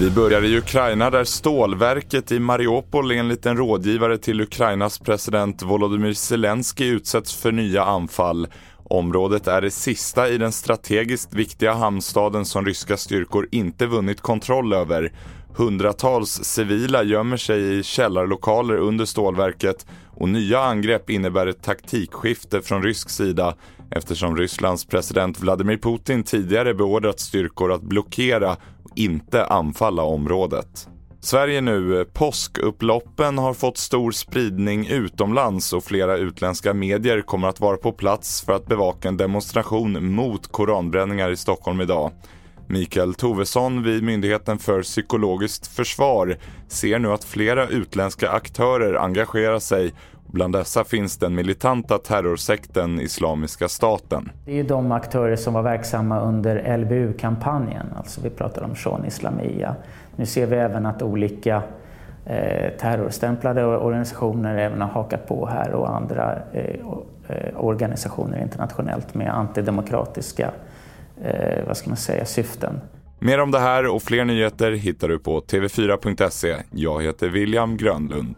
Vi börjar i Ukraina där stålverket i Mariupol enligt en rådgivare till Ukrainas president Volodymyr Zelensky utsätts för nya anfall. Området är det sista i den strategiskt viktiga hamnstaden som ryska styrkor inte vunnit kontroll över. Hundratals civila gömmer sig i källarlokaler under stålverket och nya angrepp innebär ett taktikskifte från rysk sida eftersom Rysslands president Vladimir Putin tidigare beordrat styrkor att blockera och inte anfalla området. Sverige nu. Eh, påskupploppen har fått stor spridning utomlands och flera utländska medier kommer att vara på plats för att bevaka en demonstration mot koranbränningar i Stockholm idag. Mikael Tovesson vid Myndigheten för psykologiskt försvar ser nu att flera utländska aktörer engagerar sig Bland dessa finns den militanta terrorsekten Islamiska staten. Det är ju de aktörer som var verksamma under LBU-kampanjen, alltså vi pratar om Shon Islamia. Nu ser vi även att olika eh, terrorstämplade organisationer även har hakat på här och andra eh, eh organisationer internationellt med antidemokratiska eh, vad ska man säga, syften. Mer om det här och fler nyheter hittar du på tv4.se. Jag heter William Grönlund.